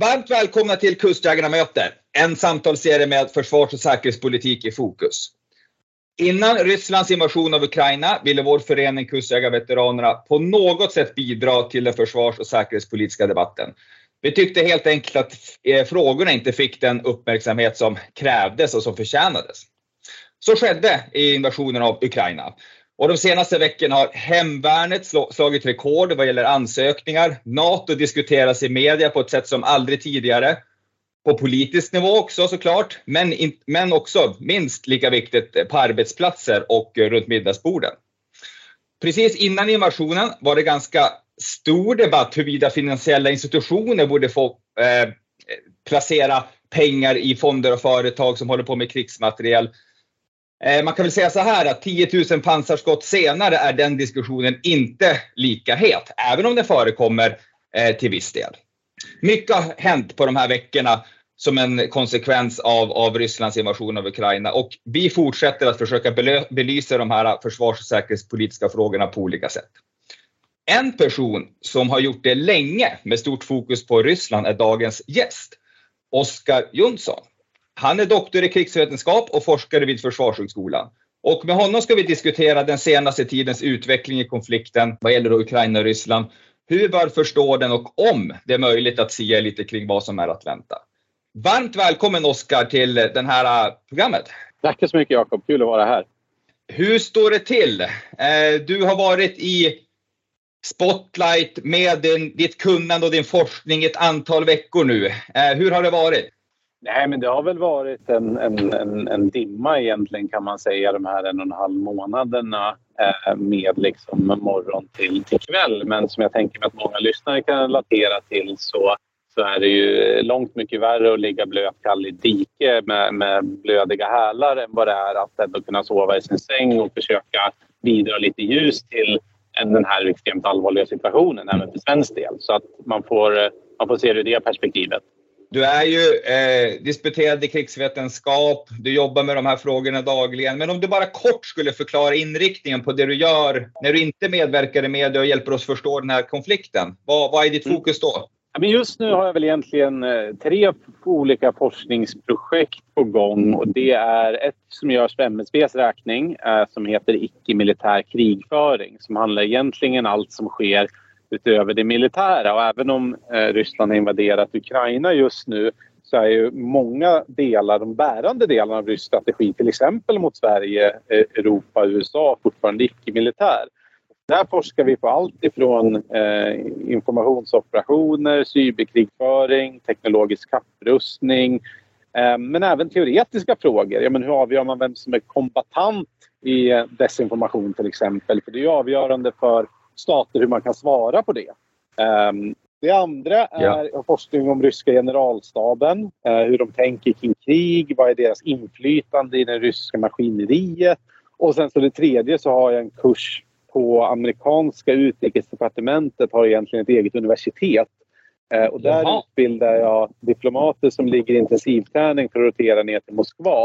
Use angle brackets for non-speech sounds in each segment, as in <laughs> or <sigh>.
Varmt välkomna till Kustjägarna möter, en samtalsserie med försvars och säkerhetspolitik i fokus. Innan Rysslands invasion av Ukraina ville vår förening Kustjägarveteranerna på något sätt bidra till den försvars och säkerhetspolitiska debatten. Vi tyckte helt enkelt att eh, frågorna inte fick den uppmärksamhet som krävdes och som förtjänades. Så skedde i invasionen av Ukraina. Och de senaste veckorna har hemvärnet slagit rekord vad gäller ansökningar. NATO diskuteras i media på ett sätt som aldrig tidigare. På politisk nivå också såklart, men, men också minst lika viktigt på arbetsplatser och runt middagsborden. Precis innan invasionen var det ganska stor debatt huruvida finansiella institutioner borde få eh, placera pengar i fonder och företag som håller på med krigsmateriel. Eh, man kan väl säga så här att 10 000 pansarskott senare är den diskussionen inte lika het, även om det förekommer eh, till viss del. Mycket har hänt på de här veckorna som en konsekvens av, av Rysslands invasion av Ukraina och vi fortsätter att försöka belysa de här försvars och säkerhetspolitiska frågorna på olika sätt. En person som har gjort det länge med stort fokus på Ryssland är dagens gäst, Oskar Jonsson. Han är doktor i krigsvetenskap och forskare vid Försvarshögskolan. Och med honom ska vi diskutera den senaste tidens utveckling i konflikten vad gäller Ukraina och Ryssland. Hur bör förstå den och om det är möjligt att sia lite kring vad som är att vänta. Varmt välkommen Oskar till det här programmet. Tack så mycket Jakob, kul att vara här. Hur står det till? Eh, du har varit i spotlight med din, ditt kunnande och din forskning ett antal veckor nu. Eh, hur har det varit? Nej, men det har väl varit en, en, en, en dimma egentligen kan man säga de här en och en halv månaderna eh, med liksom morgon till, till kväll. Men som jag tänker mig att många lyssnare kan relatera till så, så är det ju långt mycket värre att ligga blötkall i dike med, med blödiga hälar än vad det är att ändå kunna sova i sin säng och försöka bidra lite ljus till den här extremt allvarliga situationen även för svensk del. Så att man får, man får se det ur det perspektivet. Du är ju eh, disputerad i krigsvetenskap, du jobbar med de här frågorna dagligen. Men om du bara kort skulle förklara inriktningen på det du gör när du inte medverkar i media och hjälper oss förstå den här konflikten. Vad, vad är ditt mm. fokus då? Men just nu har jag väl egentligen eh, tre olika forskningsprojekt på gång. Och det är ett som görs för MSBs räkning eh, som heter icke-militär krigföring som handlar egentligen allt som sker utöver det militära. Och även om eh, Ryssland har invaderat Ukraina just nu så är ju många delar, de bärande delarna av rysk strategi, till exempel mot Sverige, Europa Europa, USA, fortfarande icke-militär. Där forskar vi på allt ifrån eh, informationsoperationer, cyberkrigföring, teknologisk kapprustning eh, men även teoretiska frågor. Ja, men hur avgör man vem som är kombatant i eh, desinformation till exempel? För det är avgörande för stater hur man kan svara på det. Um, det andra är ja. forskning om ryska generalstaben. Uh, hur de tänker kring krig. Vad är deras inflytande i det ryska maskineriet? Och sen så det tredje så har jag en kurs på amerikanska utrikesdepartementet har egentligen ett eget universitet. Uh, och där Jaha. utbildar jag diplomater som ligger i intensivträning för att rotera ner till Moskva.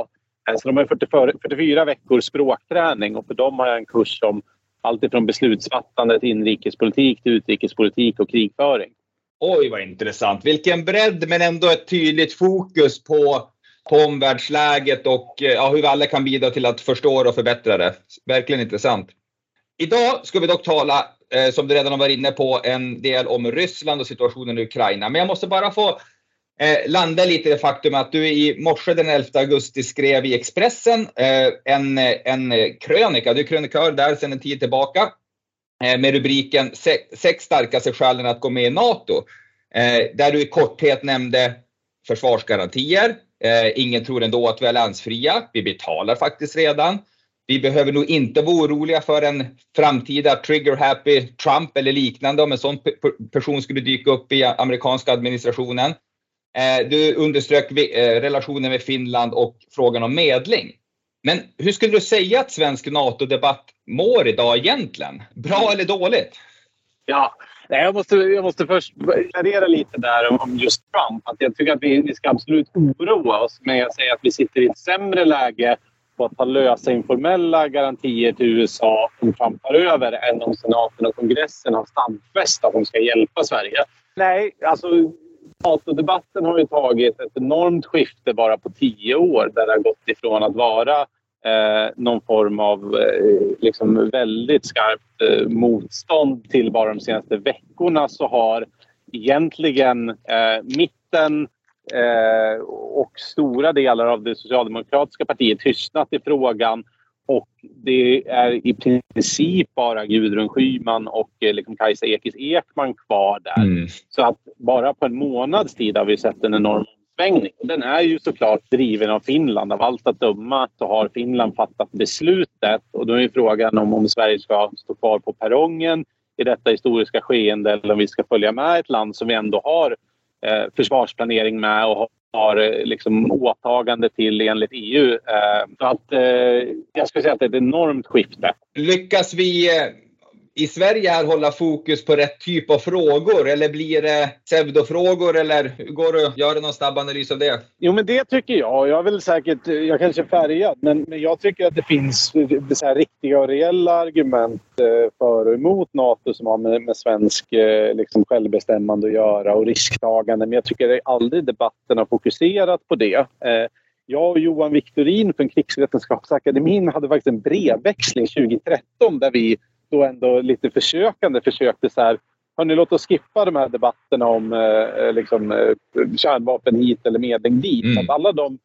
Uh, så de har 44, 44 veckors språkträning och för dem har jag en kurs som allt ifrån beslutsfattande till inrikespolitik till utrikespolitik och krigföring. Oj, vad intressant. Vilken bredd, men ändå ett tydligt fokus på, på omvärldsläget och eh, ja, hur vi alla kan bidra till att förstå och förbättra det. Verkligen intressant. Idag ska vi dock tala, eh, som du redan har varit inne på, en del om Ryssland och situationen i Ukraina. Men jag måste bara få Eh, landa lite i det faktum att du i morse den 11 augusti skrev i Expressen eh, en, en krönika, du är krönikör där sedan en tid tillbaka, eh, med rubriken Sex starkaste skälen att gå med i NATO. Eh, där du i korthet nämnde försvarsgarantier. Eh, ingen tror ändå att vi är alliansfria. Vi betalar faktiskt redan. Vi behöver nog inte vara oroliga för en framtida trigger-happy Trump eller liknande om en sån person skulle dyka upp i amerikanska administrationen. Eh, du underströk eh, relationen med Finland och frågan om medling. Men hur skulle du säga att svensk NATO-debatt mår idag egentligen? Bra eller dåligt? Ja, jag måste, jag måste först klarera lite där om just Trump. Att jag tycker att vi, vi ska absolut oroa oss. Men jag säger att vi sitter i ett sämre läge på att ha lösa informella garantier till USA om Trump tar över än om senaten och kongressen har stadfäst att de ska hjälpa Sverige. Nej, alltså Natodebatten har ju tagit ett enormt skifte bara på tio år där det har gått ifrån att vara eh, någon form av eh, liksom väldigt skarpt eh, motstånd till bara de senaste veckorna så har egentligen eh, mitten eh, och stora delar av det socialdemokratiska partiet tystnat i frågan och det är i princip bara Gudrun Schyman och eh, liksom Kajsa Ekis Ekman kvar där. Mm. Så att bara på en månads tid har vi sett en enorm omsvängning. Den är ju såklart driven av Finland. Av allt att döma så har Finland fattat beslutet och då är frågan om, om Sverige ska stå kvar på perrongen i detta historiska skeende eller om vi ska följa med ett land som vi ändå har eh, försvarsplanering med och har eh, liksom åtagande till enligt EU. Eh, så att, eh, jag skulle säga att det är ett enormt skifte. Lyckas vi i Sverige här hålla fokus på rätt typ av frågor eller blir det pseudofrågor eller går det att göra någon snabb analys av det? Jo men det tycker jag. Jag är väl säkert, jag kanske är färgad men, men jag tycker att det finns så här riktiga och reella argument eh, för och emot NATO som har med, med svensk eh, liksom, självbestämmande att göra och risktagande. Men jag tycker aldrig debatten har fokuserat på det. Eh, jag och Johan Victorin från Krigsvetenskapsakademin hade faktiskt en brevväxling 2013 där vi då ändå lite försökande försökte så här Hörni, låt oss skippa de här debatterna om eh, liksom, eh, kärnvapen hit eller medling dit. Mm. Att alla de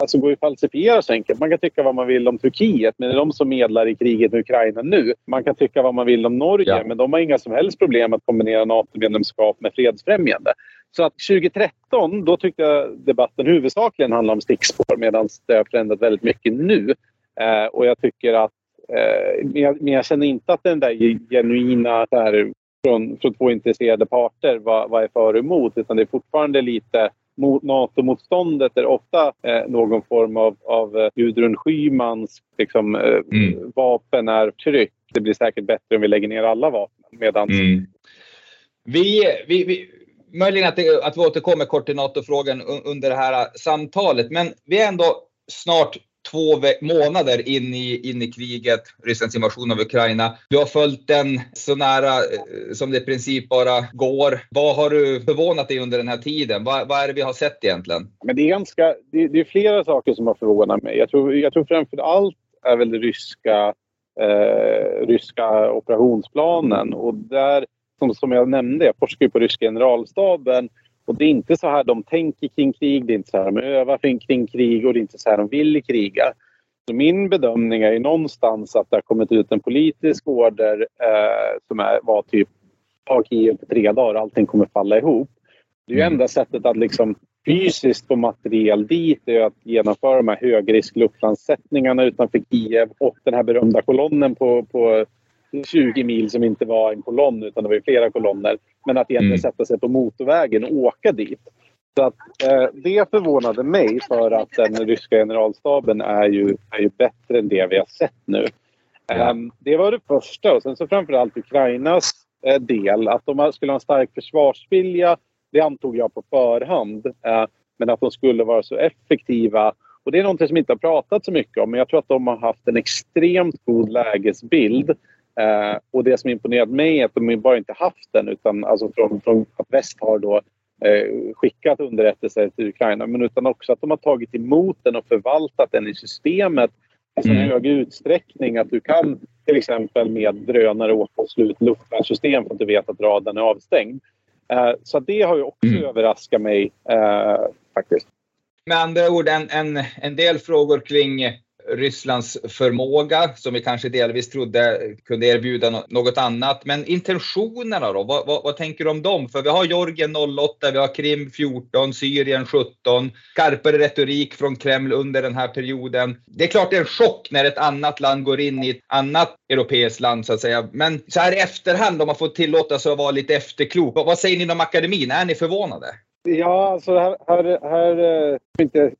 alltså, går ju att falsifiera så enkelt. Man kan tycka vad man vill om Turkiet, men det är de som medlar i kriget med Ukraina nu. Man kan tycka vad man vill om Norge, ja. men de har inga som helst problem att kombinera NATO-medlemskap med fredsfrämjande. Så att 2013, då tyckte jag debatten huvudsakligen handlade om stickspår medan det har förändrat väldigt mycket nu. Eh, och jag tycker att men, jag, men jag känner inte att den där genuina där, från, från två intresserade parter vad, vad är för och emot utan det är fortfarande lite mot NATO-motståndet är ofta eh, någon form av, av eh, Gudrun Schymans liksom, eh, mm. vapen är tryck. Det blir säkert bättre om vi lägger ner alla vapen. Medans... Mm. Vi, vi, vi, möjligen att, det, att vi återkommer kort till NATO-frågan under det här samtalet, men vi är ändå snart två månader in i, in i kriget, Rysslands invasion av Ukraina. Du har följt den så nära eh, som det i princip bara går. Vad har du förvånat dig under den här tiden? Vad, vad är det vi har sett egentligen? Men det, är ganska, det, det är flera saker som har förvånat mig. Jag tror, jag tror framför allt är väl det ryska, eh, ryska operationsplanen och där som, som jag nämnde, jag forskar ju på ryska generalstaben och det är inte så här de tänker kring krig, det är inte så här de övar kring krig och det är inte så här de vill kriga. Så min bedömning är någonstans att det har kommit ut en politisk order eh, som är, var typ ta Kiev på tre dagar, allting kommer falla ihop. Det är ju mm. enda sättet att liksom fysiskt få materiel dit är att genomföra de här högrisk luftlandsättningarna utanför Kiev och den här berömda kolonnen på, på 20 mil som inte var en kolonn utan det var flera kolonner. Men att egentligen mm. sätta sig på motorvägen och åka dit. Så att, eh, det förvånade mig för att den ryska generalstaben är ju, är ju bättre än det vi har sett nu. Ja. Um, det var det första. Och sen så framförallt Ukrainas eh, del. Att de skulle ha en stark försvarsvilja, det antog jag på förhand. Uh, men att de skulle vara så effektiva. Och det är något som inte har pratat så mycket om. Men jag tror att de har haft en extremt god lägesbild. Eh, och det som imponerat mig är att de bara inte haft den utan alltså från, från att väst har då eh, skickat underrättelser till Ukraina men utan också att de har tagit emot den och förvaltat den i systemet i så mm. hög utsträckning att du kan till exempel med drönare åka och slå ut luftvärnssystem för att du vet att radarn är avstängd. Eh, så det har ju också mm. överraskat mig eh, faktiskt. Med andra ord en, en, en del frågor kring Rysslands förmåga som vi kanske delvis trodde kunde erbjuda något annat. Men intentionerna då? Vad, vad, vad, tänker du om dem? För vi har Georgien 08, vi har Krim 14, Syrien 17. Skarpare retorik från Kreml under den här perioden. Det är klart det är en chock när ett annat land går in i ett annat europeiskt land så att säga. Men så här i efterhand om man får tillåta sig att vara lite efterklok. Vad säger ni inom akademin? Är ni förvånade? Ja, alltså här, här, här eh, inte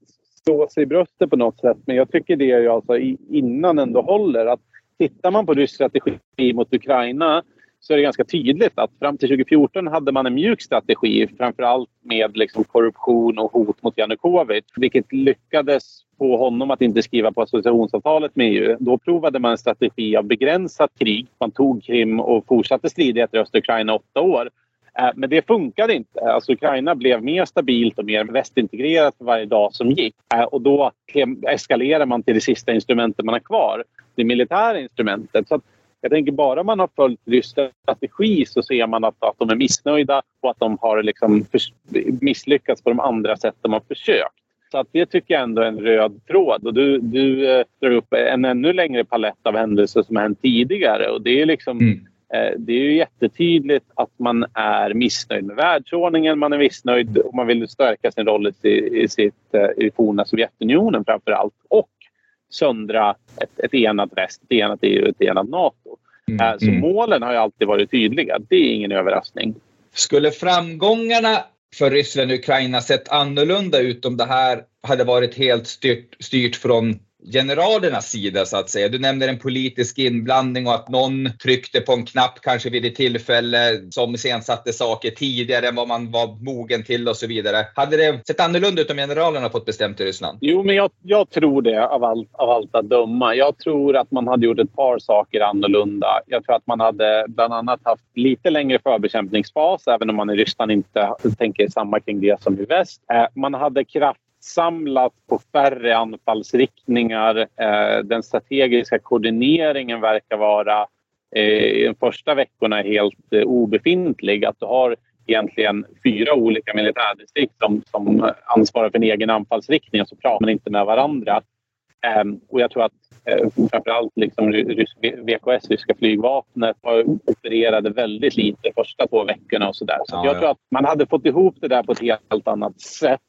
slå sig i bröstet på något sätt. Men jag tycker det är ju alltså innan ändå håller. Att tittar man på rysk strategi mot Ukraina så är det ganska tydligt att fram till 2014 hade man en mjuk strategi framförallt med liksom korruption och hot mot Janukovic vilket lyckades få honom att inte skriva på associationsavtalet med EU. Då provade man en strategi av begränsat krig. Man tog Krim och fortsatte stridigheter i östra Ukraina åtta år. Eh, men det funkade inte. Alltså Ukraina blev mer stabilt och mer västintegrerat för varje dag som gick. Eh, och då eskalerar man till det sista instrumentet man har kvar, det militära instrumentet. Så jag tänker bara man har följt Rysslands strategi så ser man att, att de är missnöjda och att de har liksom misslyckats på de andra sätt de har försökt. Så att det tycker jag ändå är en röd tråd. Och du, du eh, drar upp en ännu längre palett av händelser som har hänt tidigare. Och det är liksom mm det är ju jättetydligt att man är missnöjd med världsordningen, man är missnöjd och man vill stärka sin roll i, i, sitt, eh, i forna Sovjetunionen framför allt och söndra ett, ett enat väst, ett enat EU och ett enat NATO. Mm. Eh, så mm. målen har ju alltid varit tydliga. Det är ingen överraskning. Skulle framgångarna för Ryssland och Ukraina sett annorlunda ut om det här hade varit helt styrt, styrt från generalernas sida så att säga. Du nämner en politisk inblandning och att någon tryckte på en knapp kanske vid ett tillfälle som iscensatte saker tidigare än vad man var mogen till och så vidare. Hade det sett annorlunda ut om generalerna fått bestämt i Ryssland? Jo, men jag, jag tror det av allt, av allt att döma. Jag tror att man hade gjort ett par saker annorlunda. Jag tror att man hade bland annat haft lite längre förbekämpningsfas, även om man i Ryssland inte tänker samma kring det som i väst. Eh, man hade kraft samlat på färre anfallsriktningar. Eh, den strategiska koordineringen verkar vara eh, i de första veckorna helt eh, obefintlig. Att du har egentligen fyra olika militärdistrikt som, som ansvarar för en egen anfallsriktning och så pratar man inte med varandra. Ehm, och jag tror att framförallt liksom VKS, ryska flygvapnet, opererade väldigt lite de första två veckorna och sådär. Så, ja, jag ja. tror att man hade fått ihop det där på ett helt annat sätt.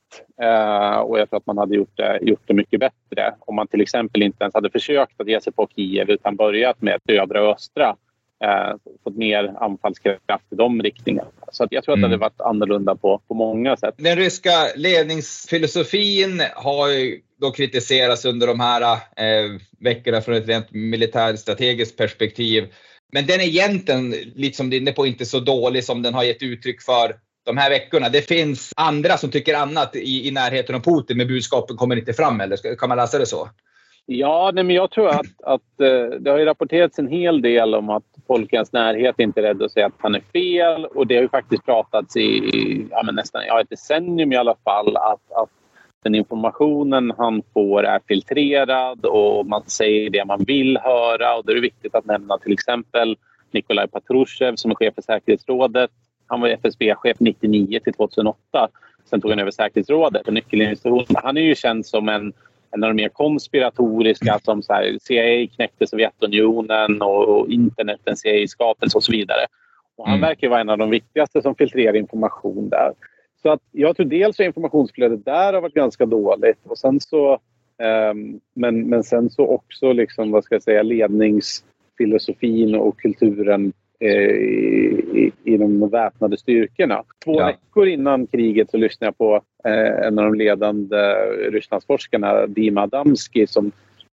Eh, och jag tror att man hade gjort det, gjort det mycket bättre om man till exempel inte ens hade försökt att ge sig på Kiev utan börjat med södra och östra eh, fått mer anfallskraft i de riktningarna. Så att jag tror att det hade mm. varit annorlunda på, på många sätt. Den ryska ledningsfilosofin har ju då kritiserats under de här eh, veckorna från ett rent militärstrategiskt perspektiv. Men den är egentligen, lite som du är inne på, inte så dålig som den har gett uttryck för de här veckorna. Det finns andra som tycker annat i, i närheten av Putin, men budskapen kommer inte fram. Eller kan man läsa det så? Ja, nej, men jag tror att, att eh, det har ju rapporterats en hel del om att folk i hans närhet inte är rädda att säga att han är fel. Och det har ju faktiskt pratats i ja, men nästan ja, ett decennium i alla fall att, att den informationen han får är filtrerad och man säger det man vill höra. Och då är det viktigt att nämna till exempel Nikolaj Patrushev som är chef för säkerhetsrådet. Han var FSB-chef 99 till 2008. Sen tog han över säkerhetsrådet och nyckelinstitutionen. Han är ju känd som en av de mer konspiratoriska som så här, CIA knäckte Sovjetunionen och, och internetens CIA-skapelse och så vidare. Och han mm. verkar vara en av de viktigaste som filtrerar information där. Så att jag tror dels att informationsflödet där har varit ganska dåligt och sen så um, men, men sen så också liksom, vad ska jag säga, ledningsfilosofin och kulturen i, i de väpnade styrkorna. Två ja. veckor innan kriget så lyssnade jag på eh, en av de ledande Rysslandsforskarna, Dima Adamski som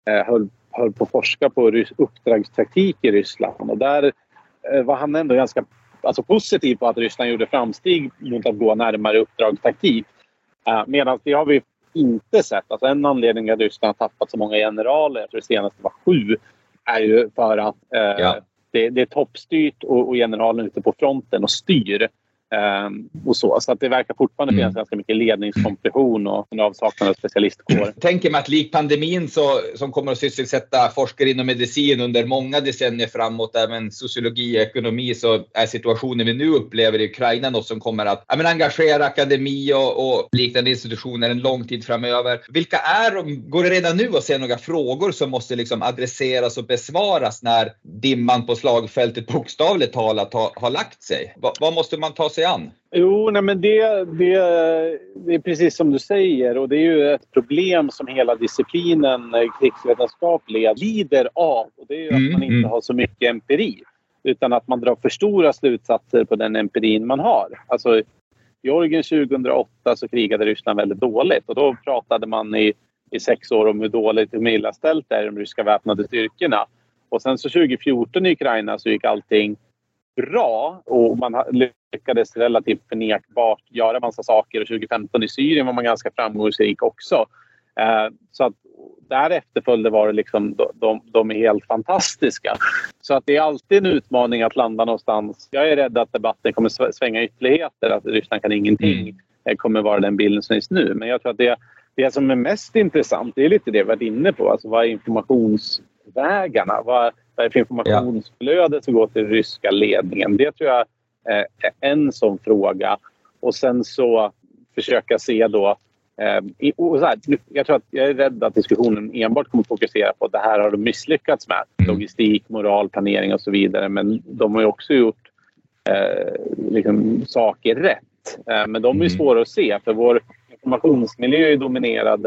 eh, höll, höll på att forska på rys- uppdragstaktik i Ryssland. Och där eh, var han ändå ganska alltså, positiv på att Ryssland gjorde framsteg mot att gå närmare uppdragstaktik. Eh, Medan det har vi inte sett. Alltså en anledning till att Ryssland har tappat så många generaler, jag tror det senaste var sju, är ju för att eh, ja det, det är toppstyrt och, och generalen ute på fronten och styr. Um, och så. så att det verkar fortfarande finnas mm. ganska mycket ledningskompression och en avsaknad av specialistkår. Tänker mig att lik pandemin så, som kommer att sysselsätta forskare inom medicin under många decennier framåt, även sociologi och ekonomi, så är situationen vi nu upplever i Ukraina något som kommer att men engagera akademi och, och, liknande institutioner en lång tid framöver. Vilka är de? Går det redan nu att se några frågor som måste liksom adresseras och besvaras när dimman på slagfältet bokstavligt talat har, har lagt sig? Va, vad måste man ta sig sig an? Jo, nej, men det, det, det är precis som du säger och det är ju ett problem som hela disciplinen eh, krigsvetenskap lider av. Och det är ju mm, att man inte mm. har så mycket empiri utan att man drar för stora slutsatser på den empirin man har. Alltså, i Georgien 2008 så krigade Ryssland väldigt dåligt och då pratade man i, i sex år om hur dåligt och illa ställt det är i de ryska väpnade styrkorna. Och sen så 2014 i Ukraina så gick allting bra och man lyckades relativt förnekbart göra massa saker. Och 2015 i Syrien var man ganska framgångsrik också. Eh, så att därefter följde var det liksom, de, de är helt fantastiska. Så att det är alltid en utmaning att landa någonstans. Jag är rädd att debatten kommer svänga ytterligheter, att Ryssland kan ingenting. Mm. Eh, kommer vara den bilden som finns nu. Men jag tror att det, det som är mest intressant det är lite det vi varit inne på. Alltså vad är informationsvägarna? Vad, vad är det för informationsflöde som går till ryska ledningen? Det tror jag är en sån fråga. Och sen så försöka se då Eh, jag tror att jag är rädd att diskussionen enbart kommer fokusera på att det här har de misslyckats med. Mm. Logistik, moral, planering och så vidare. Men de har ju också gjort eh, liksom, saker rätt. Eh, men de är mm. svåra att se för vår informationsmiljö är dominerad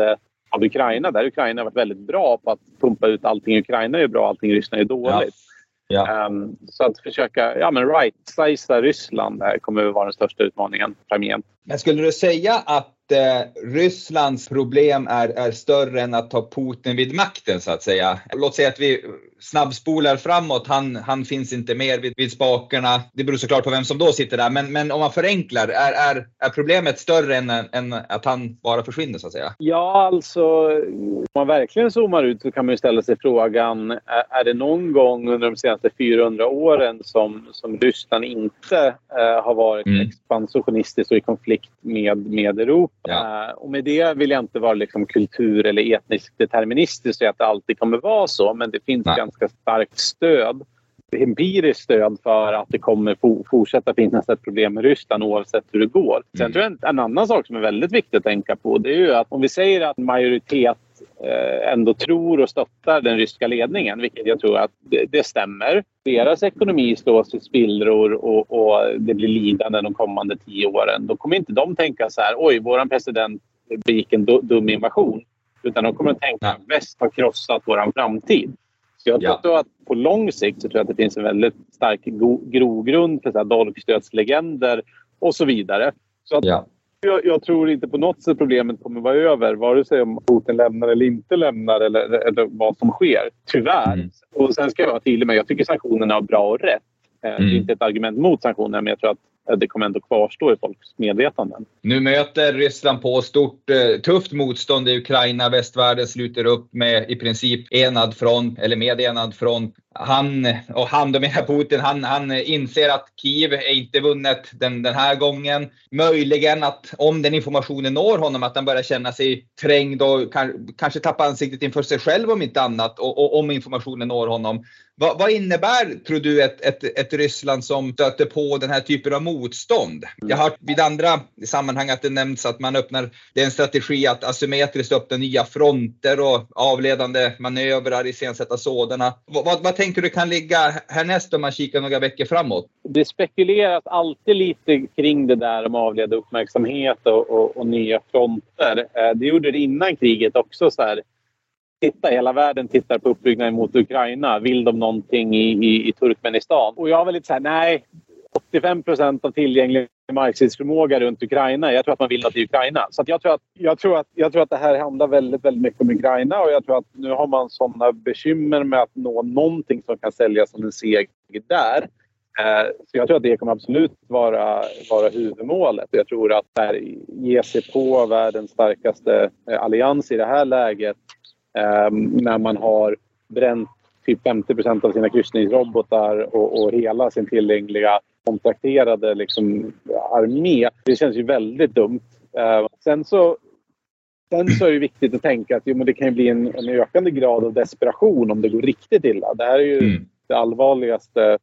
av Ukraina. Där Ukraina har varit väldigt bra på att pumpa ut allting. Ukraina är bra, allting i Ryssland är dåligt. Ja. Ja. Um, så att försöka ja, right-sizea Ryssland kommer att vara den största utmaningen framgent. Men skulle du säga att eh, Rysslands problem är, är större än att ta Putin vid makten så att säga. Låt säga att vi snabbspolar framåt. Han, han finns inte mer vid, vid spakarna. Det beror såklart på vem som då sitter där. Men, men om man förenklar, är, är, är problemet större än, än att han bara försvinner så att säga? Ja, alltså om man verkligen zoomar ut så kan man ju ställa sig frågan, är, är det någon gång under de senaste 400 åren som, som Ryssland inte eh, har varit mm. expansionistiskt och i konflikt med, med Europa? Ja. Uh, och med det vill jag inte vara liksom kultur eller etniskt deterministiskt och att det alltid kommer vara så. Men det finns Nej. ganska starkt stöd, empiriskt stöd för att det kommer fortsätta finnas ett problem med Ryssland oavsett hur det går. Sen mm. tror jag en annan sak som är väldigt viktig att tänka på det är ju att om vi säger att majoritet ändå tror och stöttar den ryska ledningen, vilket jag tror att det, det stämmer. Deras ekonomi slås i spillror och, och, det blir lidande de kommande tio åren. Då kommer inte de tänka så här, oj, vår president begick en dum invasion. Utan de kommer att tänka att väst har krossat vår framtid. Så jag tror ja. att på lång sikt så tror jag att det finns en väldigt stark grogrund för dolkstödslegender och så vidare. Så att ja. Jag, jag, tror inte på något sätt problemet kommer vara över. Vare sig om Putin lämnar eller inte lämnar eller, eller vad som sker. Tyvärr. Mm. Och sen ska jag vara tydlig med jag tycker sanktionerna är bra och rätt. Mm. Det är inte ett argument mot sanktionerna men jag tror att det kommer ändå kvarstå i folks medvetanden. Nu möter Ryssland på stort eh, tufft motstånd i Ukraina. Västvärlden sluter upp med i princip enad front, eller med enad front. Han, och han, då menar Putin, han, han inser att Kiev är inte vunnet den, den här gången. Möjligen att om den informationen når honom att han börjar känna sig trängd och kan, kanske tappa ansiktet inför sig själv om inte annat och, och om informationen når honom. Vad, vad, innebär, tror du, ett, ett, ett Ryssland som stöter på den här typen av motstånd? Jag har hört vid andra sammanhang att det nämns att man öppnar, det är en strategi att asymmetriskt öppna nya fronter och avledande manövrar, iscensätta sådana. Vad, vad, vad tänker du kan ligga härnäst om man kikar några veckor framåt? Det spekuleras alltid lite kring det där om avleda uppmärksamhet och, och, och nya fronter. Eh, det gjorde det innan kriget också. så här titta, hela världen tittar på uppbyggnaden mot Ukraina. Vill de någonting i, i, i Turkmenistan? Och jag var lite så här, nej. 85 procent av tillgänglig markstridsförmåga runt Ukraina. Jag tror att man vill något i Ukraina. Så jag, tror att, jag, tror att, jag tror att det här handlar väldigt, väldigt mycket om Ukraina och jag tror att nu har man sådana bekymmer med att nå någonting som kan säljas som en seger där. Eh, så jag tror att det kommer absolut vara, vara huvudmålet. Jag tror att här, ge sig på världens starkaste eh, allians i det här läget eh, när man har bränt typ 50 procent av sina kryssningsrobotar och, och hela sin tillgängliga kontrakterade liksom, armé. Det känns ju väldigt dumt. Uh, sen så Sen så är det viktigt att tänka att jo, men det kan bli en, en ökande grad av desperation om det går riktigt illa. Det här är ju mm. det allvarligaste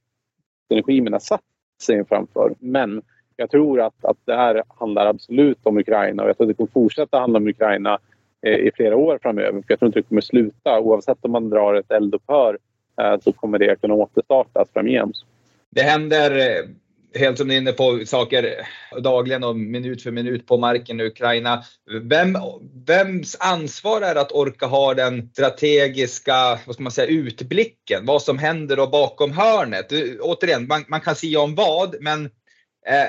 regimen har satt sig framför. Men jag tror att, att det här handlar absolut om Ukraina och jag tror att det kommer fortsätta handla om Ukraina Eh, Eh, i flera år framöver. För jag tror inte det kommer sluta. Oavsett om man drar ett eldupphör eh, så kommer det kunna återstartas framgent. Det händer eh, helt som ni är inne på, saker dagligen och minut för minut på marken i Ukraina. Vem, vems ansvar är att orka ha den strategiska vad ska man säga, utblicken? Vad som händer då bakom hörnet? Återigen, man, man kan säga om vad, men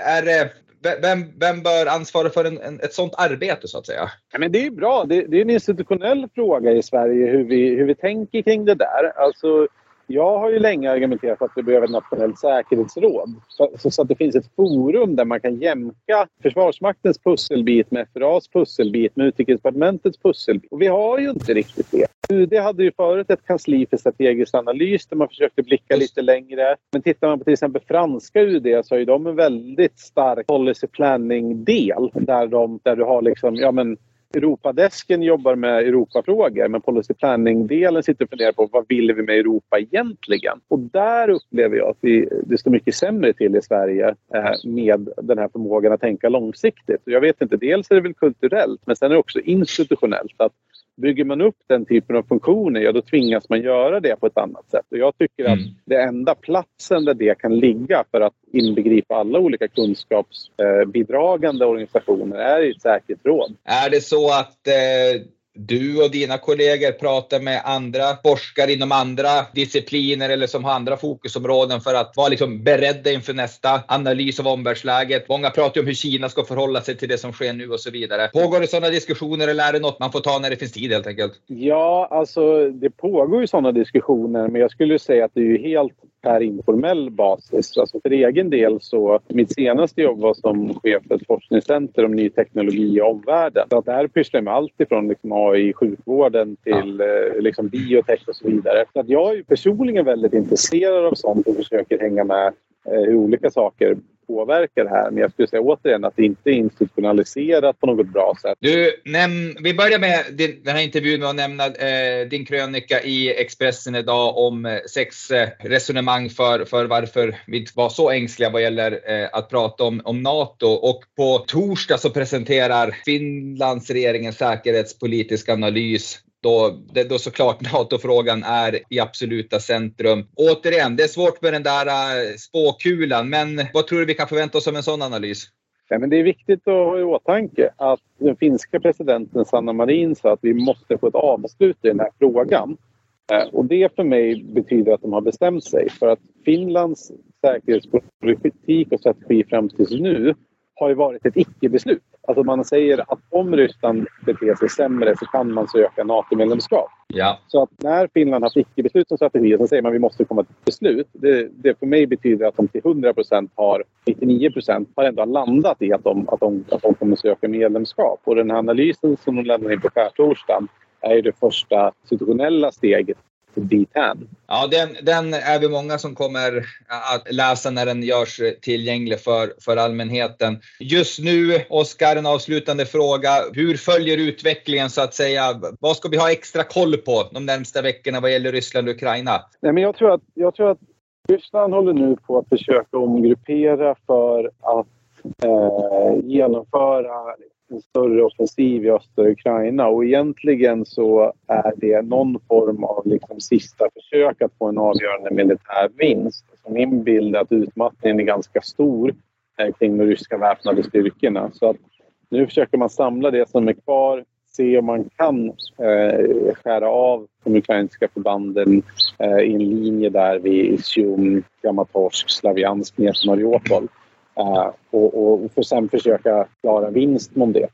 är det vem, vem bör ansvara för en, en, ett sådant arbete så att säga? Ja, men det är bra. Det, det, är en institutionell fråga i Sverige hur vi, hur vi tänker kring det där. Alltså, jag har ju länge argumenterat för att vi behöver ett nationellt säkerhetsråd. Så, så, att det finns ett forum där man kan jämka Försvarsmaktens pusselbit med FRAs pusselbit med Utrikesdepartementets pusselbit. Och vi har ju inte riktigt det. UD hade ju förut ett kansli för strategisk analys där man försökte blicka lite längre. Men tittar man på till exempel franska UD så har ju de en väldigt stark policy planning-del där, de, där du har liksom, ja men Europadesken jobbar med Europafrågor men policy planning-delen sitter och funderar på vad vill vi med Europa egentligen? Och där upplever jag att vi, det står mycket sämre till i Sverige eh, med den här förmågan att tänka långsiktigt. Och jag vet inte, dels är det väl kulturellt men sen är det också institutionellt. att Bygger man upp den typen av funktioner, ja då tvingas man göra det på ett annat sätt. Och jag tycker att mm. det enda platsen där det kan ligga för att inbegripa alla olika kunskapsbidragande organisationer är i ett säkerhetsråd. Är det så att eh du och dina kollegor pratar med andra forskare inom andra discipliner eller som har andra fokusområden för att vara liksom beredda inför nästa analys av omvärldsläget. Många pratar om hur Kina ska förhålla sig till det som sker nu och så vidare. Pågår det sådana diskussioner eller är det något man får ta när det finns tid helt enkelt? Ja, alltså det pågår ju sådana diskussioner men jag skulle säga att det är ju helt per informell basis. Alltså för egen del så, mitt senaste jobb var som chef för ett forskningscenter om ny teknologi i omvärlden. Så att där pysslar jag med allt ifrån liksom AI i sjukvården till. Eh, liksom biotech och så vidare. Så att jag är personligen väldigt intresserad av sånt och försöker hänga med eh, hur olika saker påverka det här. Men jag skulle säga återigen att det inte är institutionaliserat på något bra sätt. Du, näm, vi börjar med din, den här intervjun med att nämna eh, din krönika i Expressen idag om eh, sex eh, resonemang för, för varför vi var så ängsliga vad gäller eh, att prata om, om NATO. Och på torsdag så presenterar Finlands regering en säkerhetspolitisk analys då, då såklart <laughs> NATO-frågan är i absoluta centrum. Återigen, det är svårt med den där äh, spåkulan, men vad tror du vi kan förvänta oss av en sån analys? Ja, men det är viktigt att ha i åtanke att den finska presidenten Sanna Marin sa att vi måste få ett avslut i den här frågan. Äh, och det för mig betyder att de har bestämt sig för att Finlands säkerhetspolitik och strategi fram tills nu har ju varit ett icke-beslut. Alltså man säger att om Ryssland beter sig sämre så kan man söka NATO-medlemskap. Ja. Så att när Finland har icke-beslut som strategi så säger man att vi måste komma till beslut. Det, det för mig betyder att de till 100 procent har, 99 procent har ändå landat i att de, att, de, att de kommer söka medlemskap. Och den här analysen som de lämnar in på skärtorsdagen är det första institutionella steget dithän. Ja, den, den är vi många som kommer att läsa när den görs tillgänglig för, för allmänheten. Just nu, Oskar, en avslutande fråga. Hur följer utvecklingen så att säga? Vad ska vi ha extra koll på de närmsta veckorna vad gäller Ryssland och Ukraina? Nej, men jag, tror att, jag tror att Ryssland håller nu på att försöka omgruppera för att eh, genomföra en större offensiv i östra Ukraina och egentligen så är det någon form av liksom sista försök att få en avgörande militär vinst. Så min bild är att utmattningen är ganska stor eh, kring de ryska väpnade styrkorna. Så att nu försöker man samla det som är kvar, se om man kan eh, skära av de ukrainska förbanden eh, i en linje där vid Isium, Kramatorsk, Slaviansk ner till Mariupol. Uh, och, och för sen försöka klara vinst om det.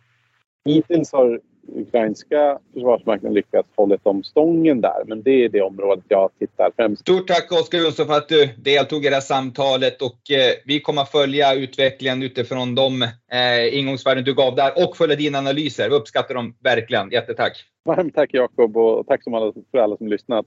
Hittills har ukrainska försvarsmakten lyckats hålla om stången där, men det är det området jag tittar främst Stort tack Oskar Jonsson för att du deltog i det här samtalet och eh, vi kommer att följa utvecklingen utifrån de eh, ingångsvärden du gav där och följa dina analyser. Vi uppskattar dem verkligen. Jättetack! Varmt tack Jakob och tack som alla, för alla som lyssnat.